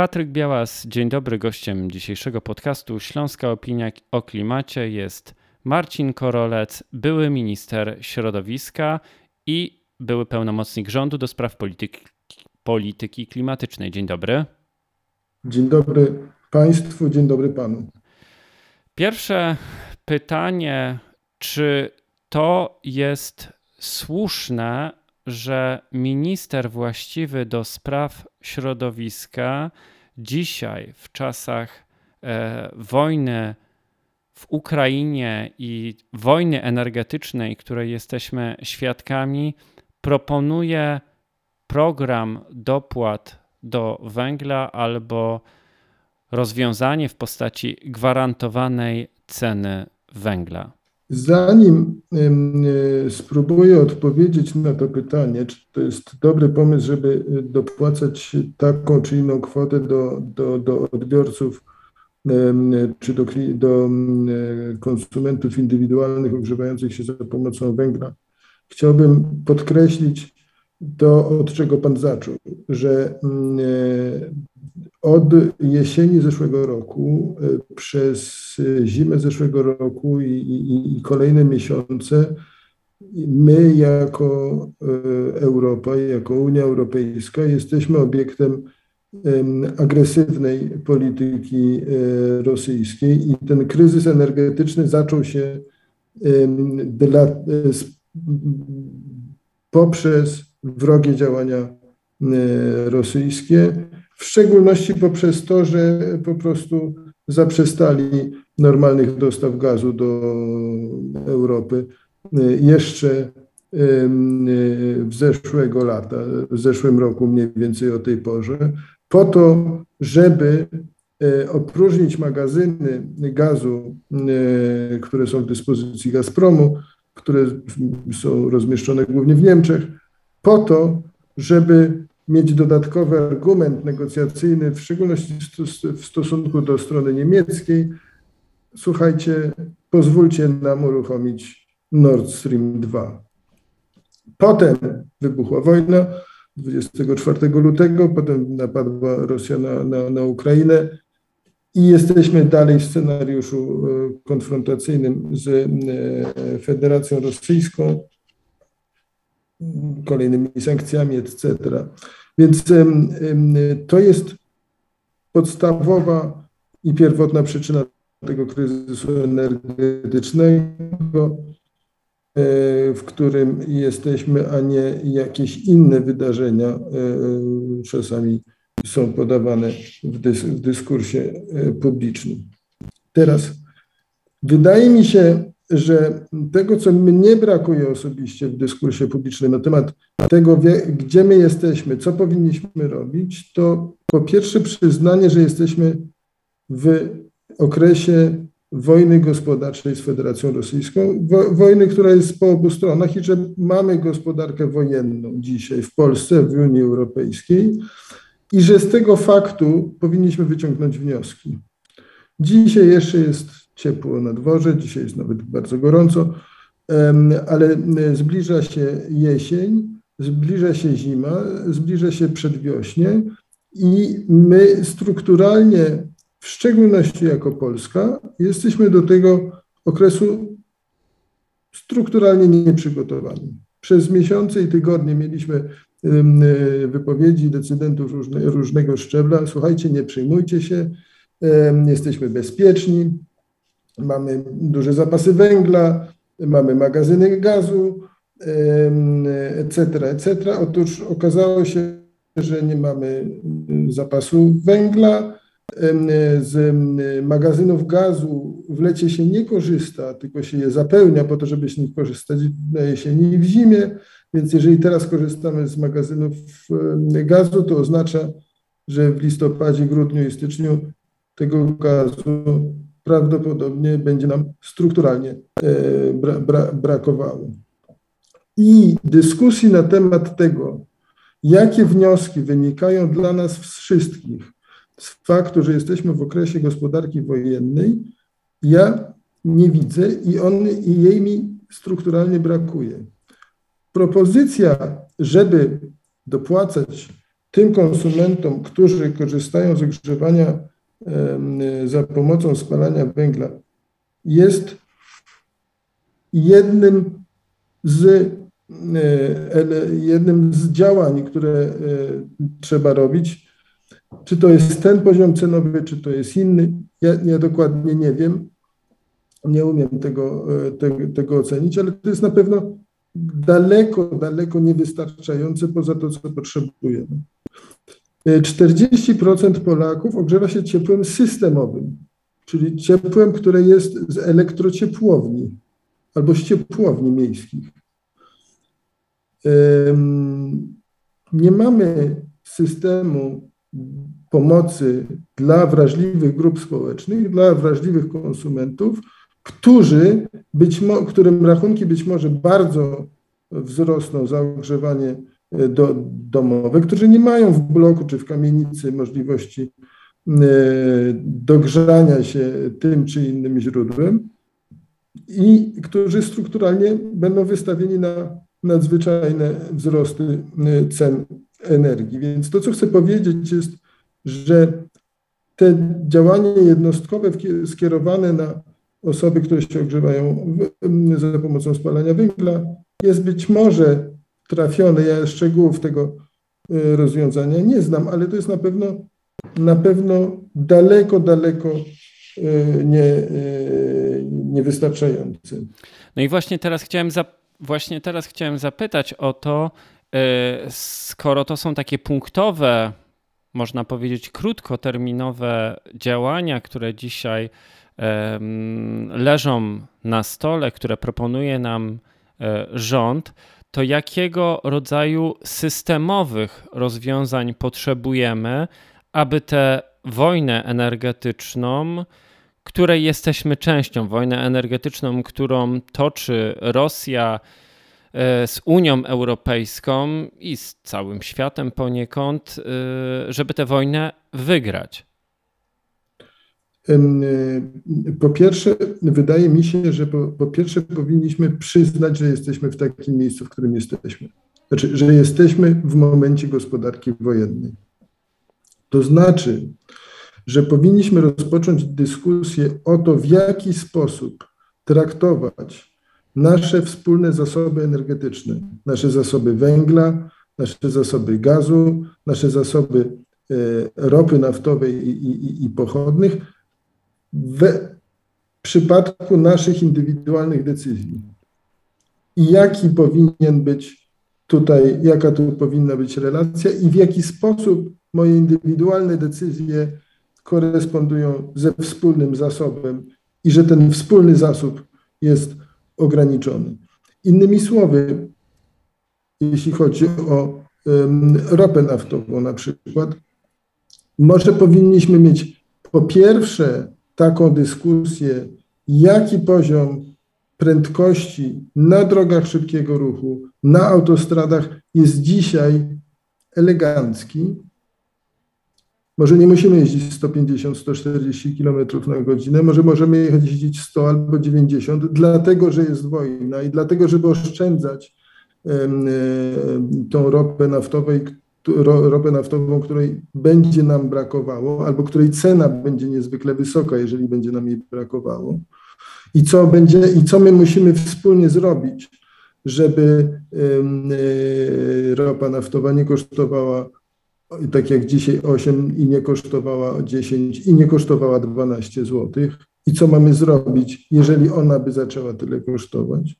Patryk Białas, dzień dobry. Gościem dzisiejszego podcastu Śląska Opinia o Klimacie jest Marcin Korolec, były minister środowiska i były pełnomocnik rządu do spraw polityki, polityki klimatycznej. Dzień dobry. Dzień dobry Państwu, dzień dobry Panu. Pierwsze pytanie, czy to jest słuszne, że minister właściwy do spraw środowiska dzisiaj, w czasach e, wojny w Ukrainie i wojny energetycznej, której jesteśmy świadkami, proponuje program dopłat do węgla albo rozwiązanie w postaci gwarantowanej ceny węgla. Zanim e, spróbuję odpowiedzieć na to pytanie, czy to jest dobry pomysł, żeby dopłacać taką czy inną kwotę do, do, do odbiorców czy do, do konsumentów indywidualnych ogrzewających się za pomocą węgla, chciałbym podkreślić to, od czego Pan zaczął, że od jesieni zeszłego roku, e, przez zimę zeszłego roku i, i, i kolejne miesiące, my jako e, Europa, jako Unia Europejska jesteśmy obiektem agresywnej polityki e, rosyjskiej i ten kryzys energetyczny zaczął się dla, poprzez wrogie działania rosyjskie w szczególności poprzez to, że po prostu zaprzestali normalnych dostaw gazu do Europy jeszcze w zeszłego lata, w zeszłym roku mniej więcej o tej porze, po to, żeby e, opróżnić magazyny gazu, które są w dyspozycji Gazpromu, które są rozmieszczone głównie w Niemczech, po to, żeby mieć dodatkowy argument negocjacyjny, w szczególności w stosunku do strony niemieckiej. Słuchajcie, pozwólcie nam uruchomić Nord Stream 2. Potem wybuchła wojna 24 lutego, potem napadła Rosja na, na, na Ukrainę i jesteśmy dalej w scenariuszu e, konfrontacyjnym z e, Federacją Rosyjską, kolejnymi sankcjami, etc. Więc to jest podstawowa i pierwotna przyczyna tego kryzysu energetycznego, e, w którym jesteśmy, a nie jakieś inne wydarzenia e, czasami są podawane w, dys w dyskursie e, publicznym. Teraz wydaje mi się, że tego, co mnie brakuje osobiście w dyskursie publicznym na temat tego, gdzie my jesteśmy, co powinniśmy robić, to po pierwsze przyznanie, że jesteśmy w okresie wojny gospodarczej z Federacją Rosyjską, wo, wojny, która jest po obu stronach i że mamy gospodarkę wojenną dzisiaj w Polsce, w Unii Europejskiej i że z tego faktu powinniśmy wyciągnąć wnioski. Dzisiaj jeszcze jest ciepło na dworze, dzisiaj jest nawet bardzo gorąco, ale zbliża się jesień, zbliża się zima, zbliża się przedwiośnie i my strukturalnie, w szczególności jako Polska, jesteśmy do tego okresu strukturalnie nieprzygotowani. Przez miesiące i tygodnie mieliśmy wypowiedzi decydentów różne, różnego szczebla. Słuchajcie, nie przejmujcie się, jesteśmy bezpieczni, mamy duże zapasy węgla, mamy magazyny gazu, etc., etc. Otóż okazało się, że nie mamy zapasu węgla, z magazynów gazu w lecie się nie korzysta, tylko się je zapełnia po to, żeby z nich korzystać na jesieni i w zimie. Więc jeżeli teraz korzystamy z magazynów gazu, to oznacza, że w listopadzie, grudniu i styczniu tego gazu prawdopodobnie będzie nam strukturalnie e, bra, bra, brakowało. I dyskusji na temat tego, jakie wnioski wynikają dla nas wszystkich z faktu, że jesteśmy w okresie gospodarki wojennej, ja nie widzę i, on, i jej mi strukturalnie brakuje. Propozycja, żeby dopłacać tym konsumentom, którzy korzystają z ogrzewania za pomocą spalania węgla, jest jednym z, jednym z działań, które trzeba robić. Czy to jest ten poziom cenowy, czy to jest inny, ja, ja dokładnie nie wiem. Nie umiem tego, tego, tego ocenić, ale to jest na pewno daleko, daleko niewystarczające poza to, co potrzebujemy. 40% Polaków ogrzewa się ciepłem systemowym, czyli ciepłem, które jest z elektrociepłowni albo z ciepłowni miejskich. Nie mamy systemu pomocy dla wrażliwych grup społecznych, dla wrażliwych konsumentów, którzy być mo, którym rachunki być może bardzo wzrosną za ogrzewanie do, domowe, którzy nie mają w bloku czy w kamienicy możliwości e, dogrzania się tym czy innym źródłem i którzy strukturalnie będą wystawieni na nadzwyczajne wzrosty e, cen energii. Więc to, co chcę powiedzieć, jest, że te działania jednostkowe skierowane na osoby, które się ogrzewają za pomocą spalania węgla, jest być może trafione. Ja szczegółów tego e, rozwiązania nie znam, ale to jest na pewno, na pewno daleko, daleko e, nie, e, niewystarczające. No i właśnie teraz chciałem, właśnie teraz chciałem zapytać o to, skoro to są takie punktowe, można powiedzieć krótkoterminowe działania, które dzisiaj leżą na stole, które proponuje nam rząd, to jakiego rodzaju systemowych rozwiązań potrzebujemy, aby tę wojnę energetyczną, której jesteśmy częścią, wojnę energetyczną, którą toczy Rosja e, z Unią Europejską i z całym światem poniekąd, e, żeby tę wojnę wygrać? Y, po pierwsze, wydaje mi się, że po, po, pierwsze powinniśmy przyznać, że jesteśmy w takim miejscu, w którym jesteśmy. Znaczy, że jesteśmy w momencie gospodarki wojennej. To znaczy, że powinniśmy rozpocząć dyskusję o to, w jaki sposób traktować nasze wspólne zasoby energetyczne, nasze zasoby węgla, nasze zasoby gazu, nasze zasoby e, ropy naftowej i, i, i pochodnych w przypadku naszych indywidualnych decyzji. I jaki powinien być tutaj, jaka tu powinna być relacja i w jaki sposób moje indywidualne decyzje korespondują ze wspólnym zasobem i że ten wspólny zasób jest ograniczony. Innymi słowy, jeśli chodzi o um, ropę naftową na przykład, może powinniśmy mieć po pierwsze taką dyskusję, jaki poziom prędkości na drogach szybkiego ruchu, na autostradach jest dzisiaj elegancki. Może nie musimy jeździć 150-140 km na godzinę, może możemy jeździć 100 albo 90, dlatego że jest wojna i dlatego, żeby oszczędzać tą ropę naftową, ropę naftową, której będzie nam brakowało, albo której cena będzie niezwykle wysoka, jeżeli będzie nam jej brakowało. I co, będzie, i co my musimy wspólnie zrobić, żeby y, ropa naftowa nie kosztowała tak jak dzisiaj 8 i nie kosztowała 10 i nie kosztowała 12 zł. I co mamy zrobić, jeżeli ona by zaczęła tyle kosztować?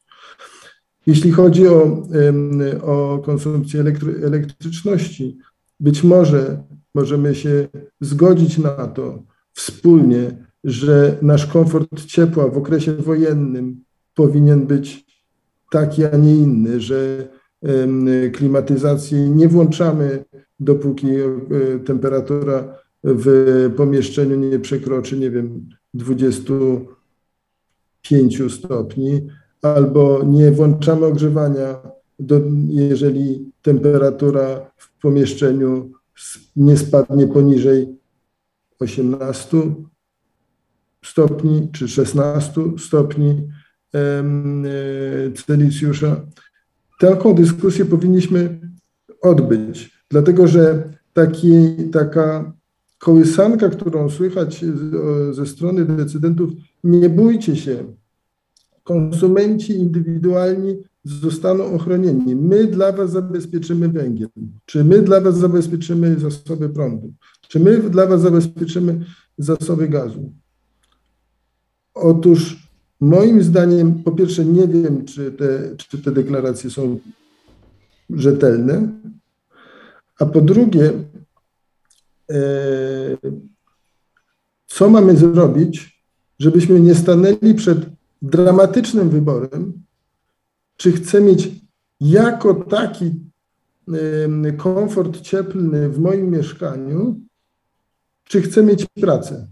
Jeśli chodzi o, o konsumpcję elektry, elektryczności, być może możemy się zgodzić na to wspólnie, że nasz komfort ciepła w okresie wojennym powinien być taki, a nie inny, że klimatyzacji nie włączamy, dopóki e, temperatura w pomieszczeniu nie przekroczy, nie wiem, 25 stopni, albo nie włączamy ogrzewania, do, jeżeli temperatura w pomieszczeniu nie spadnie poniżej 18 stopni czy 16 stopni e, Celsjusza. Taką dyskusję powinniśmy odbyć, dlatego że taki, taka kołysanka, którą słychać ze strony decydentów, nie bójcie się, konsumenci indywidualni zostaną ochronieni. My dla Was zabezpieczymy węgiel, czy my dla Was zabezpieczymy zasoby prądu, czy my dla Was zabezpieczymy zasoby gazu. Otóż moim zdaniem, po pierwsze, nie wiem, czy te, czy te deklaracje są rzetelne, a po drugie, e, co mamy zrobić, żebyśmy nie stanęli przed dramatycznym wyborem, czy chcę mieć jako taki komfort cieplny w moim mieszkaniu, czy chcę mieć pracę,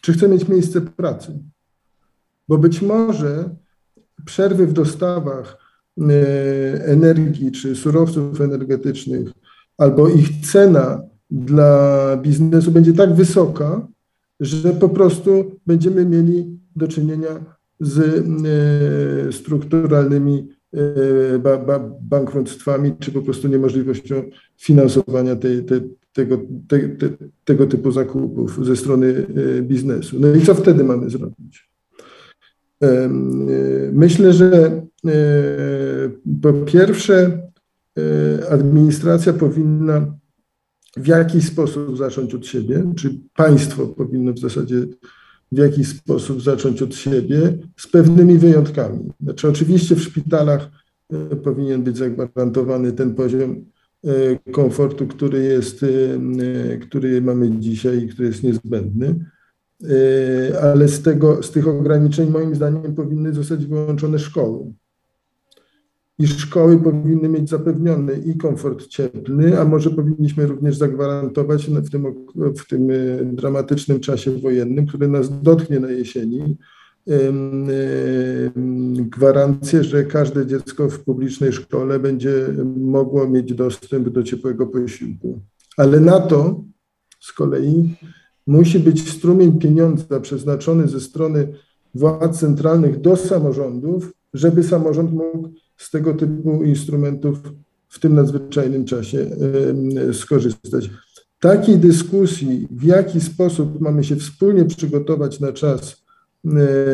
czy chcę mieć miejsce pracy. Bo być może przerwy w dostawach energii czy surowców energetycznych, albo ich cena dla biznesu będzie tak wysoka, że po prostu będziemy mieli do czynienia z e, strukturalnymi e, bankructwami, czy po prostu niemożliwością finansowania tej, tej, tego, te, te, tego typu zakupów ze strony e, biznesu. No i co wtedy mamy zrobić? Myślę, że po pierwsze administracja powinna w jakiś sposób zacząć od siebie, czy państwo powinno w zasadzie w jakiś sposób zacząć od siebie, z pewnymi wyjątkami. Znaczy, oczywiście w szpitalach e, powinien być zagwarantowany ten poziom e, komfortu, który jest, e, który mamy dzisiaj i który jest niezbędny, ale z, tego, z tych ograniczeń moim zdaniem powinny zostać wyłączone szkoły i szkoły powinny mieć zapewniony i komfort cieplny, a może powinniśmy również zagwarantować w tym, w tym e, dramatycznym czasie wojennym, który nas dotknie na jesieni, gwarancję, że każde dziecko w publicznej szkole będzie mogło mieć dostęp do ciepłego posiłku. Ale na to z kolei musi być strumień pieniądza przeznaczony ze strony władz centralnych do samorządów, żeby samorząd mógł z tego typu instrumentów w tym nadzwyczajnym czasie skorzystać. Takiej dyskusji, w jaki sposób mamy się wspólnie przygotować na czas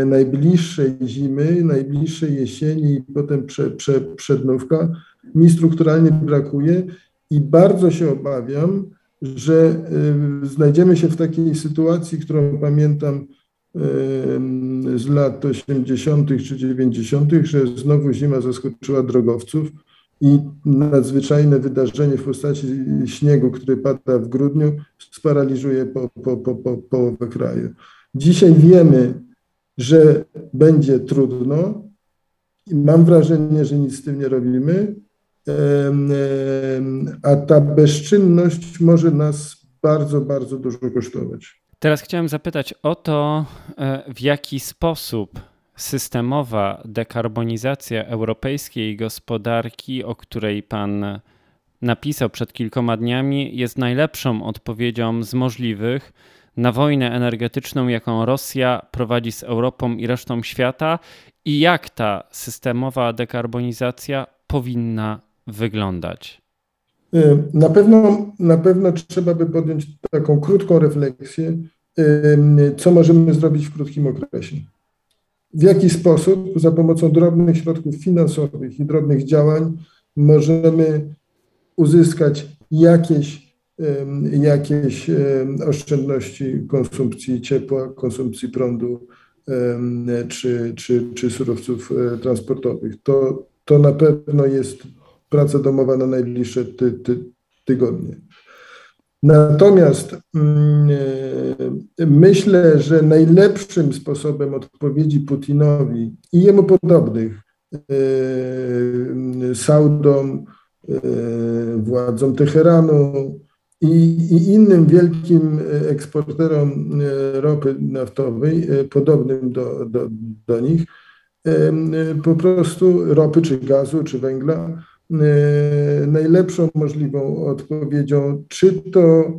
najbliższej zimy, najbliższej jesieni i potem prze, prze, przednówka, mi strukturalnie brakuje i bardzo się obawiam, że znajdziemy się w takiej sytuacji, którą pamiętam z lat 80. czy 90., że znowu zima zaskoczyła drogowców i nadzwyczajne wydarzenie w postaci śniegu, który pada w grudniu, sparaliżuje po, po, po, po, połowę kraju. Dzisiaj wiemy, że będzie trudno i mam wrażenie, że nic z tym nie robimy, a ta bezczynność może nas bardzo, bardzo dużo kosztować. Teraz chciałem zapytać o to, e, w jaki sposób systemowa dekarbonizacja europejskiej gospodarki, o której Pan napisał przed kilkoma dniami, jest najlepszą odpowiedzią z możliwych na wojnę energetyczną, jaką Rosja prowadzi z Europą i resztą świata, i jak ta systemowa dekarbonizacja powinna wyglądać. Y, na pewno, na pewno trzeba by podjąć taką krótką refleksję, co możemy zrobić w krótkim okresie. W jaki sposób za pomocą drobnych środków finansowych i drobnych działań możemy uzyskać jakieś, jakieś oszczędności konsumpcji ciepła, konsumpcji prądu czy, czy, czy surowców e, transportowych. To, to na pewno jest praca domowa na najbliższe ty, ty, tygodnie. Natomiast mm, e, myślę, że najlepszym sposobem odpowiedzi Putinowi i jemu podobnych e, Saudom, e, władzom Teheranu i, i innym wielkim eksporterom ropy naftowej, podobnym do, do, do nich, po prostu ropy czy gazu czy węgla, najlepszą możliwą odpowiedzią, czy to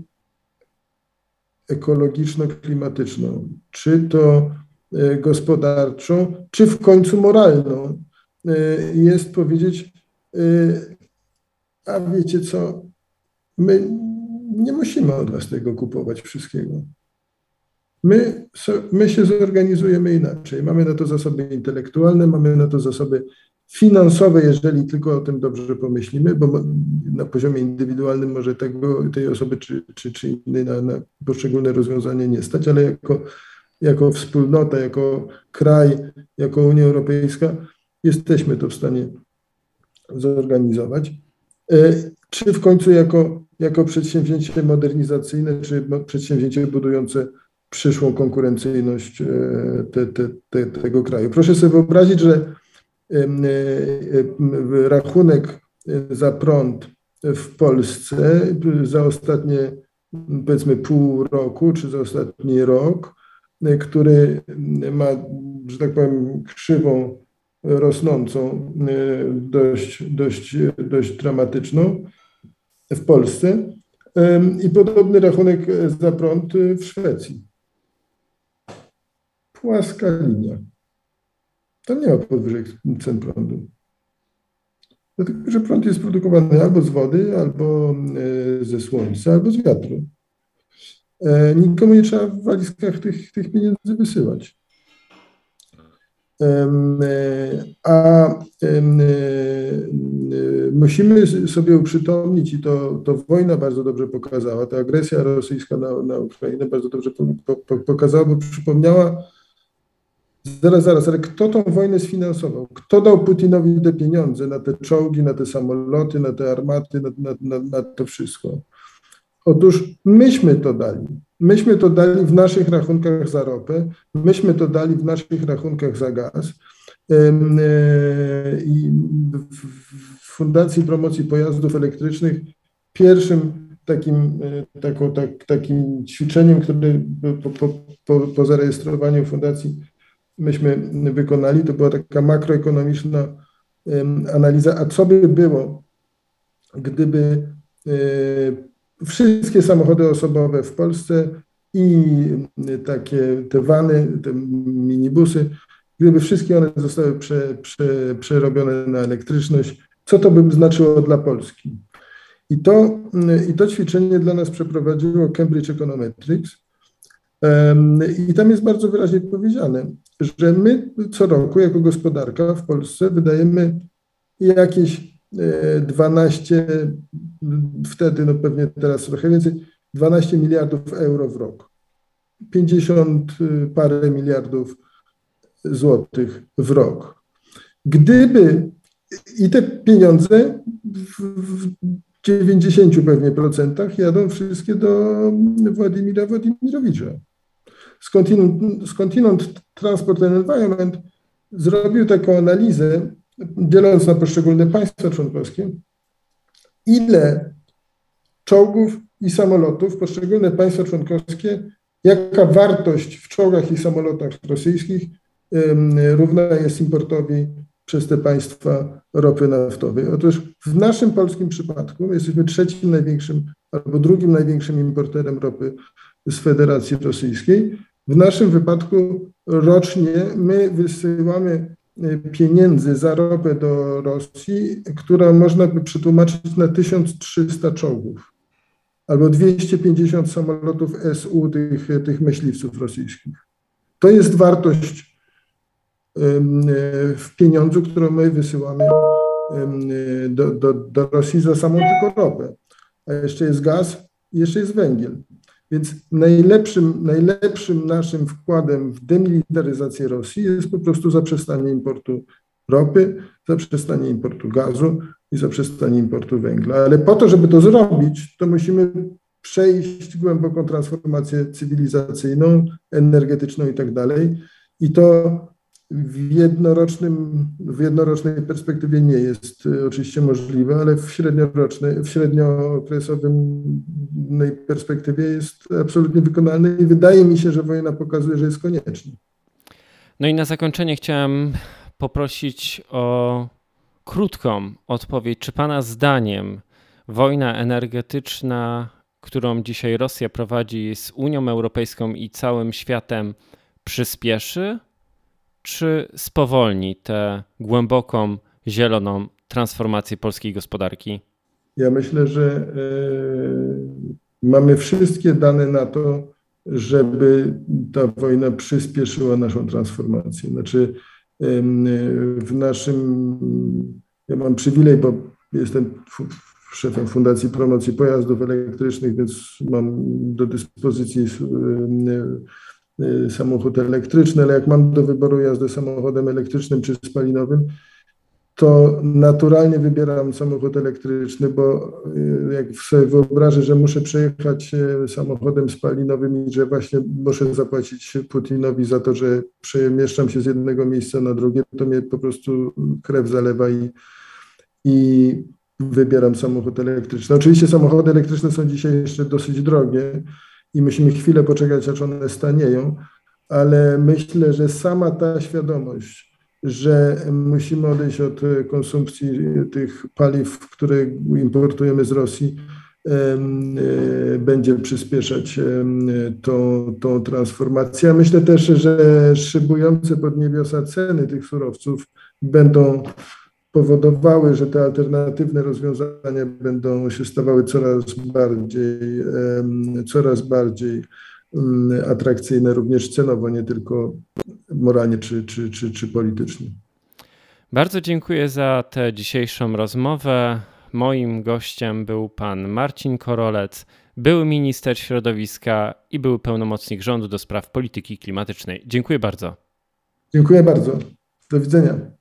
ekologiczno-klimatyczną, czy to e, gospodarczą, czy w końcu moralną, e, jest powiedzieć, a wiecie co, my nie musimy od was tego kupować wszystkiego. My, my się zorganizujemy inaczej. Mamy na to zasoby intelektualne, mamy na to zasoby finansowe, jeżeli tylko o tym dobrze pomyślimy, bo na poziomie indywidualnym może tego, tej osoby czy, czy, czy innej na, na poszczególne rozwiązanie nie stać, ale jako, jako wspólnota, jako kraj, jako Unia Europejska jesteśmy to w stanie zorganizować. E, czy w końcu jako, jako przedsięwzięcie modernizacyjne, czy przedsięwzięcie budujące przyszłą konkurencyjność e, te, te, te, tego kraju. Proszę sobie wyobrazić, że rachunek za prąd w Polsce za ostatnie powiedzmy pół roku, czy za ostatni rok, który ma, że tak powiem, krzywą rosnącą, dość, dość, dość dramatyczną w Polsce i podobny rachunek za prąd w Szwecji płaska linia. Tam nie ma podwyżek cen prądu. Dlatego, że prąd jest produkowany albo z wody, albo e, ze słońca, albo z wiatru. E, nikomu nie trzeba w walizkach tych, tych pieniędzy wysyłać. E, a musimy sobie uprzytomnić, i to, to wojna bardzo dobrze pokazała, ta agresja rosyjska na, na Ukrainę bardzo dobrze pokazała, bo przypomniała, Zaraz, zaraz, ale kto tą wojnę sfinansował? Kto dał Putinowi te pieniądze na te czołgi, na te samoloty, na te armaty, na, na, na, na to wszystko? Otóż myśmy to dali. Myśmy to dali w naszych rachunkach za ropę, myśmy to dali w naszych rachunkach za gaz. E, I w Fundacji Promocji Pojazdów Elektrycznych pierwszym takim, e, tak, takim ćwiczeniem, które po, po, po zarejestrowaniu fundacji myśmy wykonali, to była taka makroekonomiczna analiza, a co by było, gdyby e, wszystkie samochody osobowe w Polsce i takie te wany, te minibusy, gdyby wszystkie one zostały prze, prze, przerobione na elektryczność, co to by znaczyło dla Polski? I to, I to ćwiczenie dla nas przeprowadziło Cambridge Econometrics. I tam jest bardzo wyraźnie powiedziane, że my co roku jako gospodarka w Polsce wydajemy jakieś 12, e, wtedy no pewnie teraz trochę więcej, 12 miliardów euro w rok. 50 e, parę miliardów złotych w rok. Gdyby i te pieniądze w 90 pewnie procentach jadą wszystkie do Władimira Władimirowicza skądinąd, skądinąd Transport and Environment zrobił taką analizę, dzieląc na poszczególne państwa członkowskie, ile czołgów i samolotów poszczególne państwa członkowskie, jaka wartość w czołgach i samolotach rosyjskich równa jest importowi przez te państwa ropy naftowej. Otóż w naszym polskim przypadku jesteśmy trzecim największym albo drugim największym importerem ropy z Federacji Rosyjskiej. W naszym wypadku rocznie my wysyłamy e, pieniędzy za ropę do Rosji, która można by przetłumaczyć na 1300 czołgów albo 250 samolotów SU tych, tych myśliwców rosyjskich. To jest wartość e, w pieniądzu, którą my wysyłamy do, do, do Rosji za samą tylko ropę. A jeszcze jest gaz, jeszcze jest węgiel. Więc najlepszym, najlepszym naszym wkładem w demilitaryzację Rosji jest po prostu zaprzestanie importu ropy, zaprzestanie importu gazu i zaprzestanie importu węgla. Ale po to, żeby to zrobić, to musimy przejść głęboką transformację cywilizacyjną, energetyczną i tak dalej. I to w, jednorocznym, w jednorocznej perspektywie nie jest e, oczywiście możliwe, ale w średniorocznej, w średniookresowej perspektywie jest absolutnie wykonalne i wydaje mi się, że wojna pokazuje, że jest konieczny. No i na zakończenie chciałem poprosić o krótką odpowiedź. Czy Pana zdaniem wojna energetyczna, którą dzisiaj Rosja prowadzi z Unią Europejską i całym światem, przyspieszy czy spowolni tę głęboką, zieloną transformację polskiej gospodarki? Ja myślę, że Mamy wszystkie dane na to, żeby ta wojna przyspieszyła naszą transformację. Znaczy, w naszym, ja mam przywilej, bo jestem szefem Fundacji Promocji Pojazdów Elektrycznych, więc mam do dyspozycji samochód elektryczny, ale jak mam do wyboru jazdę samochodem elektrycznym czy spalinowym, to naturalnie wybieram samochód elektryczny, bo y, jak sobie wyobrażę, że muszę przejechać samochodem spalinowym i że właśnie muszę zapłacić Putinowi za to, że przemieszczam się z jednego miejsca na drugie, to mnie po prostu krew zalewa i, i wybieram samochód elektryczny. Oczywiście samochody elektryczne są dzisiaj jeszcze dosyć drogie i musimy chwilę poczekać, aż one stanieją, ale myślę, że sama ta świadomość, że musimy odejść od konsumpcji tych paliw, które importujemy z Rosji, e, będzie przyspieszać tą, tą transformację. Myślę też, że szybujące pod niebiosa ceny tych surowców będą powodowały, że te alternatywne rozwiązania będą się stawały coraz bardziej, coraz bardziej atrakcyjne również cenowo, nie tylko moralnie czy, czy, czy, czy politycznie. Bardzo dziękuję za tę dzisiejszą rozmowę. Moim gościem był pan Marcin Korolec, były minister środowiska i był pełnomocnik rządu do spraw polityki klimatycznej. Dziękuję bardzo. Dziękuję bardzo. Do widzenia.